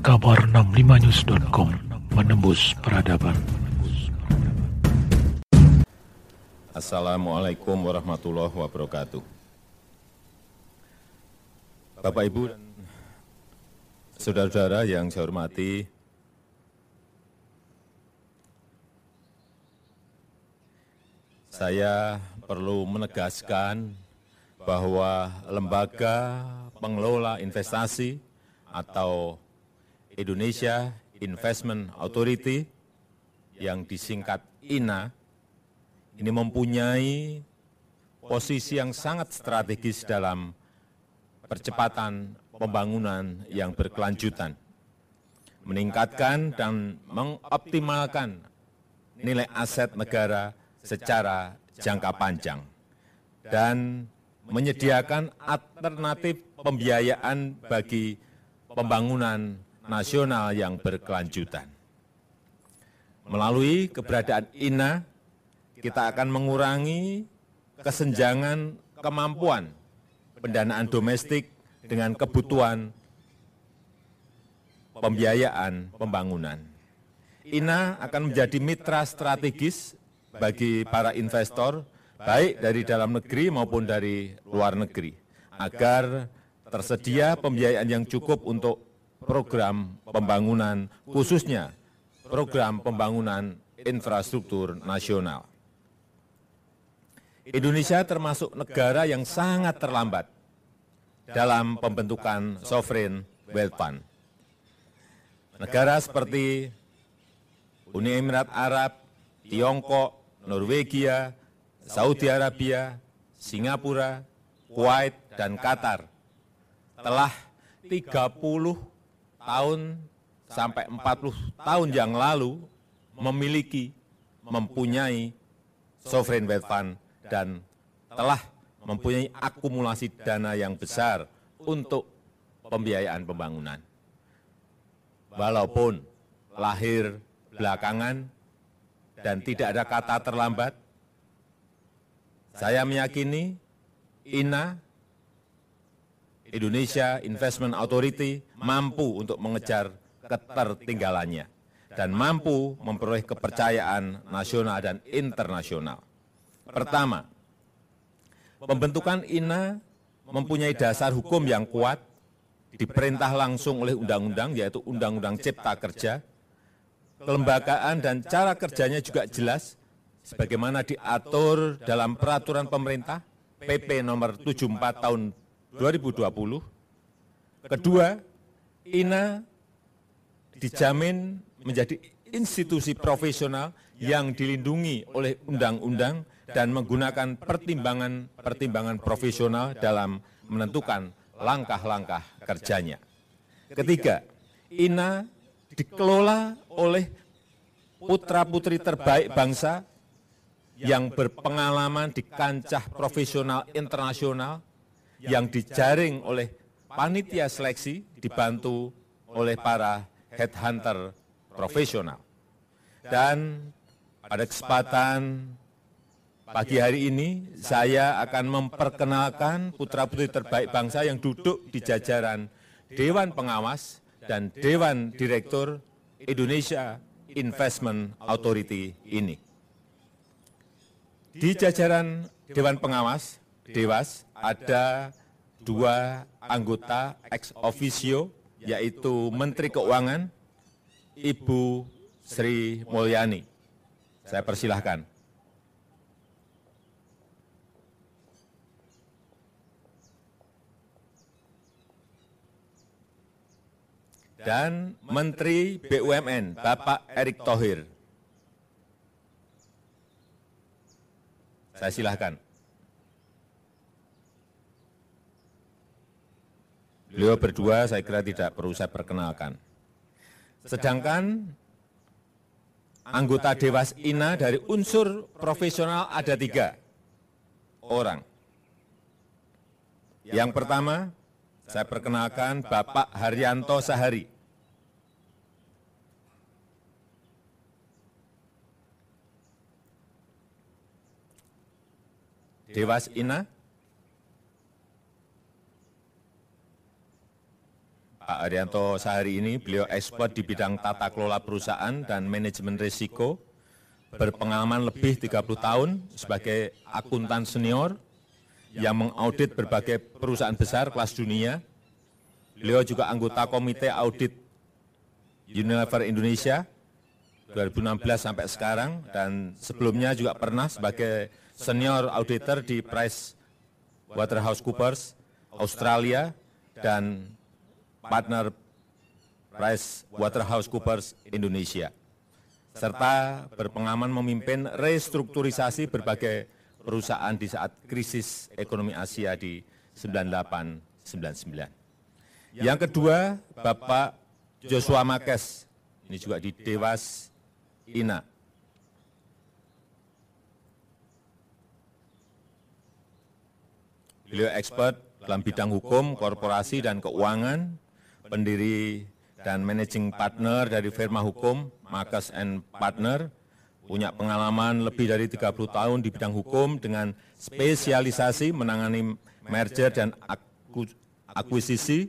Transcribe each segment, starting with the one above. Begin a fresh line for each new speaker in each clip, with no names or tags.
kabar 65news.com menembus peradaban.
Assalamualaikum warahmatullahi wabarakatuh. Bapak Ibu dan saudara-saudara yang saya hormati, saya perlu menegaskan bahwa lembaga pengelola investasi atau Indonesia Investment Authority yang disingkat INA ini mempunyai posisi yang sangat strategis dalam percepatan pembangunan yang berkelanjutan, meningkatkan dan mengoptimalkan nilai aset negara secara jangka panjang, dan menyediakan alternatif pembiayaan bagi pembangunan nasional yang berkelanjutan. Melalui keberadaan INA, kita akan mengurangi kesenjangan kemampuan pendanaan domestik dengan kebutuhan pembiayaan pembangunan. INA akan menjadi mitra strategis bagi para investor, baik dari dalam negeri maupun dari luar negeri, agar tersedia pembiayaan yang cukup untuk program pembangunan, khususnya program pembangunan infrastruktur nasional. Indonesia termasuk negara yang sangat terlambat dalam pembentukan sovereign wealth fund. Negara seperti Uni Emirat Arab, Tiongkok, Norwegia, Saudi Arabia, Singapura, Kuwait, dan Qatar telah 30 tahun sampai 40 tahun yang lalu memiliki, mempunyai sovereign wealth fund dan telah mempunyai akumulasi dana yang besar untuk pembiayaan pembangunan. Walaupun lahir belakangan dan tidak ada kata terlambat, saya meyakini INA, Indonesia Investment Authority, mampu untuk mengejar ketertinggalannya dan mampu memperoleh kepercayaan nasional dan internasional. Pertama, pembentukan INA mempunyai dasar hukum yang kuat, diperintah langsung oleh undang-undang, yaitu Undang-Undang Cipta Kerja. Kelembagaan dan cara kerjanya juga jelas, sebagaimana diatur dalam peraturan pemerintah PP nomor 74 tahun 2020. Kedua, INA dijamin menjadi institusi profesional yang dilindungi oleh undang-undang dan menggunakan pertimbangan-pertimbangan profesional dalam menentukan langkah-langkah kerjanya. Ketiga, INA dikelola oleh putra-putri terbaik bangsa yang berpengalaman di kancah profesional internasional yang dijaring oleh panitia seleksi dibantu oleh para headhunter profesional. Dan pada kesempatan pagi hari ini saya akan memperkenalkan putra-putri terbaik bangsa yang duduk di jajaran Dewan Pengawas dan Dewan Direktur Indonesia Investment Authority ini. Di jajaran Dewan Pengawas, Dewas, ada dua anggota ex officio, yaitu Menteri Keuangan, Ibu Sri Mulyani. Saya persilahkan. Dan Menteri BUMN, Bapak Erick Thohir. Saya silahkan. Beliau berdua saya kira tidak perlu saya perkenalkan. Sedangkan anggota Dewas INA dari unsur profesional ada tiga orang. Yang pertama, saya perkenalkan Bapak Haryanto Sahari. Dewas Ina, Pak Arianto sehari ini, beliau expert di bidang tata kelola perusahaan dan manajemen risiko, berpengalaman lebih 30 tahun sebagai akuntan senior yang mengaudit berbagai perusahaan besar kelas dunia. Beliau juga anggota Komite Audit Unilever Indonesia 2016 sampai sekarang dan sebelumnya juga pernah sebagai senior auditor di Price Waterhouse Coopers Australia dan partner Price Waterhouse Coopers Indonesia serta berpengalaman memimpin restrukturisasi berbagai perusahaan di saat krisis ekonomi Asia di 98-99. Yang kedua, Bapak Joshua Makes, ini juga di Dewas INA. Beliau expert dalam bidang hukum, korporasi, dan keuangan, pendiri dan managing partner dari firma hukum Marcus and Partner, punya pengalaman lebih dari 30 tahun di bidang hukum dengan spesialisasi menangani merger dan akuisisi,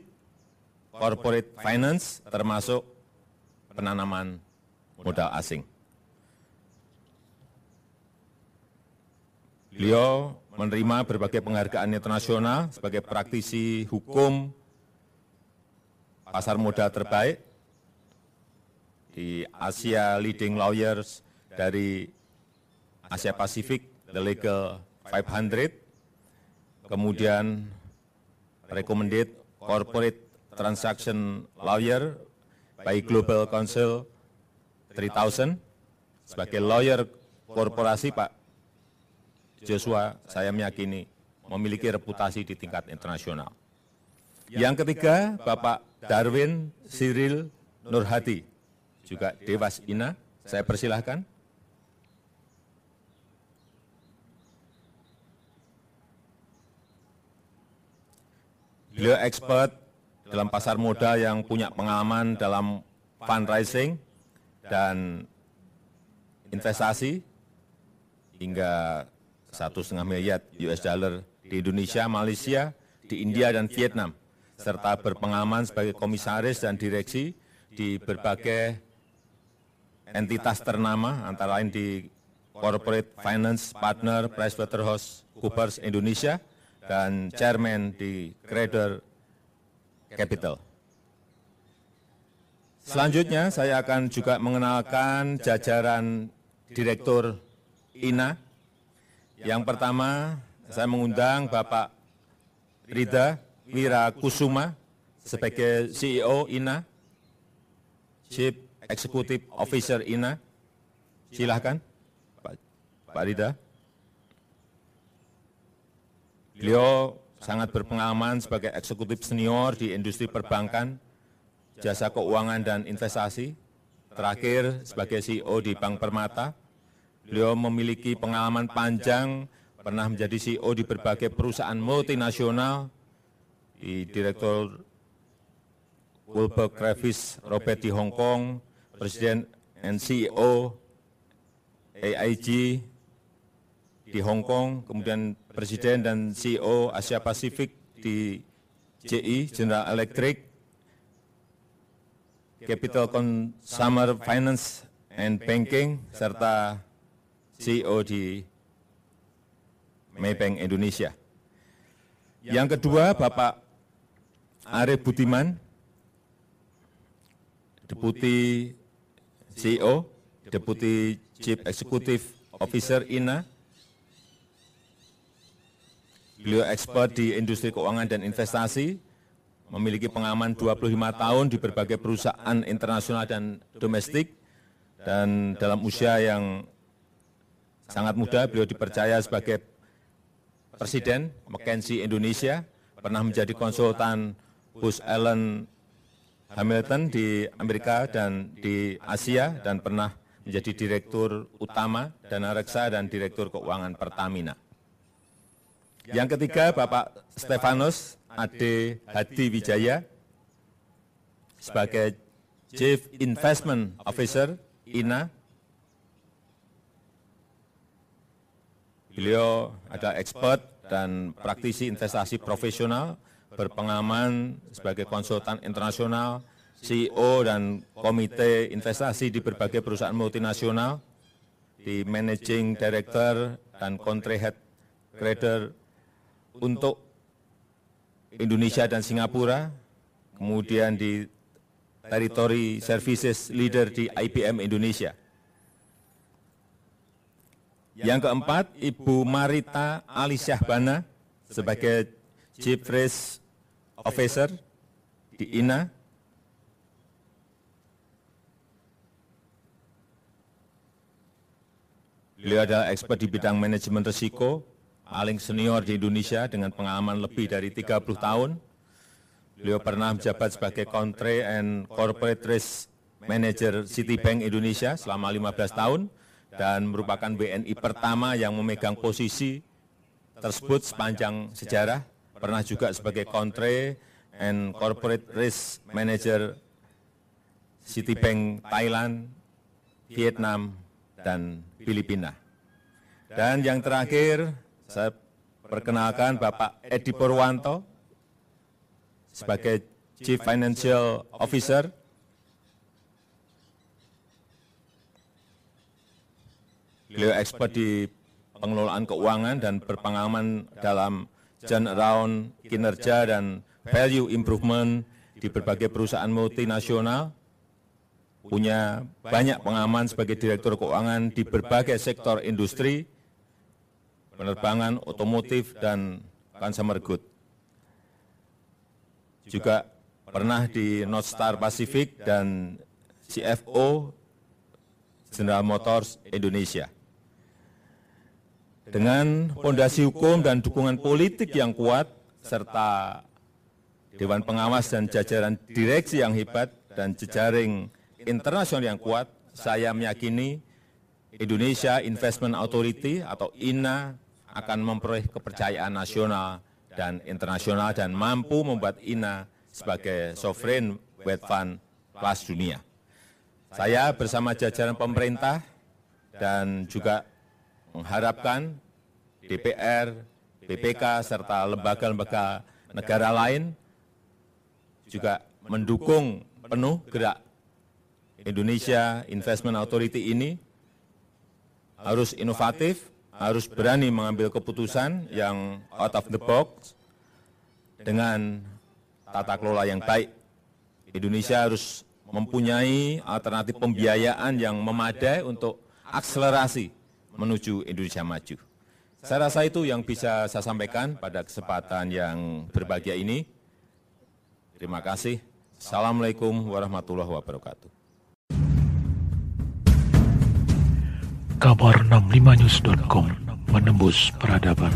corporate finance, termasuk penanaman modal asing. Beliau menerima berbagai penghargaan internasional sebagai praktisi hukum pasar modal terbaik di Asia Leading Lawyers dari Asia Pasifik, The Legal 500, kemudian Recommended Corporate Transaction Lawyer by Global Council 3000, sebagai lawyer korporasi Pak Joshua saya meyakini memiliki reputasi di tingkat internasional. Yang ketiga, Bapak Darwin Cyril Nurhati, juga Dewas Ina, saya persilahkan. Beliau expert dalam pasar modal yang punya pengalaman dalam fundraising dan investasi hingga satu setengah miliar US dollar di Indonesia, Malaysia, di India dan Vietnam, serta berpengalaman sebagai komisaris dan direksi di berbagai entitas ternama, antara lain di Corporate Finance Partner Pricewaterhouse Coopers Indonesia dan Chairman di Credor Capital. Selanjutnya saya akan juga mengenalkan jajaran Direktur INA yang pertama, saya mengundang Bapak Rida Wira Kusuma sebagai CEO INA, Chief Executive Officer INA. Silahkan, Pak, Pak Rida. Beliau sangat berpengalaman sebagai eksekutif senior di industri perbankan, jasa keuangan dan investasi, terakhir sebagai CEO di Bank Permata, Beliau memiliki pengalaman panjang, pernah menjadi CEO di berbagai perusahaan multinasional, di Direktur Wilbur Kravis Robert di Hong Kong, Presiden and CEO AIG di Hong Kong, kemudian Presiden dan CEO Asia Pasifik di JI, General Electric, Capital Consumer Finance and Banking, serta CEO di Maybank Indonesia. Yang kedua, Bapak Arif Budiman, Deputi CEO, Deputi Chief Executive Officer INA. Beliau expert di industri keuangan dan investasi, memiliki pengalaman 25 tahun di berbagai perusahaan internasional dan domestik, dan dalam usia yang sangat muda beliau dipercaya sebagai Presiden McKinsey Indonesia, pernah menjadi konsultan Bush Allen Hamilton di Amerika dan di Asia, dan pernah menjadi Direktur Utama Dana Reksa dan Direktur Keuangan Pertamina. Yang ketiga, Bapak Stefanus Ade Hadi Wijaya, sebagai Chief Investment Officer INA, Beliau adalah expert dan praktisi investasi profesional, berpengalaman sebagai konsultan internasional, CEO dan komite investasi di berbagai perusahaan multinasional, di managing director dan country head trader untuk Indonesia dan Singapura, kemudian di territory services leader di IBM Indonesia. Yang keempat, Ibu Marita Ali Syahbana sebagai Chief Risk Officer di INA. Beliau adalah expert di bidang manajemen risiko, paling senior di Indonesia dengan pengalaman lebih dari 30 tahun. Beliau pernah menjabat sebagai Country and Corporate Risk Manager Citibank Indonesia selama 15 tahun dan merupakan BNI pertama yang memegang posisi tersebut sepanjang sejarah. Pernah juga sebagai Country and Corporate Risk Manager Citibank Thailand, Vietnam, dan Filipina. Dan yang terakhir, saya perkenalkan Bapak Edi Purwanto sebagai Chief Financial Officer. Beliau expert di pengelolaan keuangan dan berpengalaman dalam turnaround kinerja dan value improvement di berbagai perusahaan multinasional punya banyak pengalaman sebagai direktur keuangan di berbagai sektor industri, penerbangan, otomotif, dan consumer good. Juga pernah di North Star Pacific dan CFO General Motors Indonesia. Dengan fondasi hukum dan dukungan politik yang kuat, serta Dewan Pengawas dan jajaran direksi yang hebat dan jejaring internasional yang kuat, saya meyakini Indonesia Investment Authority atau INA akan memperoleh kepercayaan nasional dan internasional dan mampu membuat INA sebagai sovereign wealth fund kelas dunia. Saya bersama jajaran pemerintah dan juga mengharapkan DPR, BPK, serta lembaga-lembaga negara lain juga mendukung penuh gerak Indonesia Investment Authority ini harus inovatif, harus berani mengambil keputusan yang out of the box dengan tata kelola yang baik. Indonesia harus mempunyai alternatif pembiayaan yang memadai untuk akselerasi menuju Indonesia maju. Saya rasa itu yang bisa saya sampaikan pada kesempatan yang berbahagia ini. Terima kasih. Assalamualaikum warahmatullahi wabarakatuh.
kabar 65news.com menembus peradaban.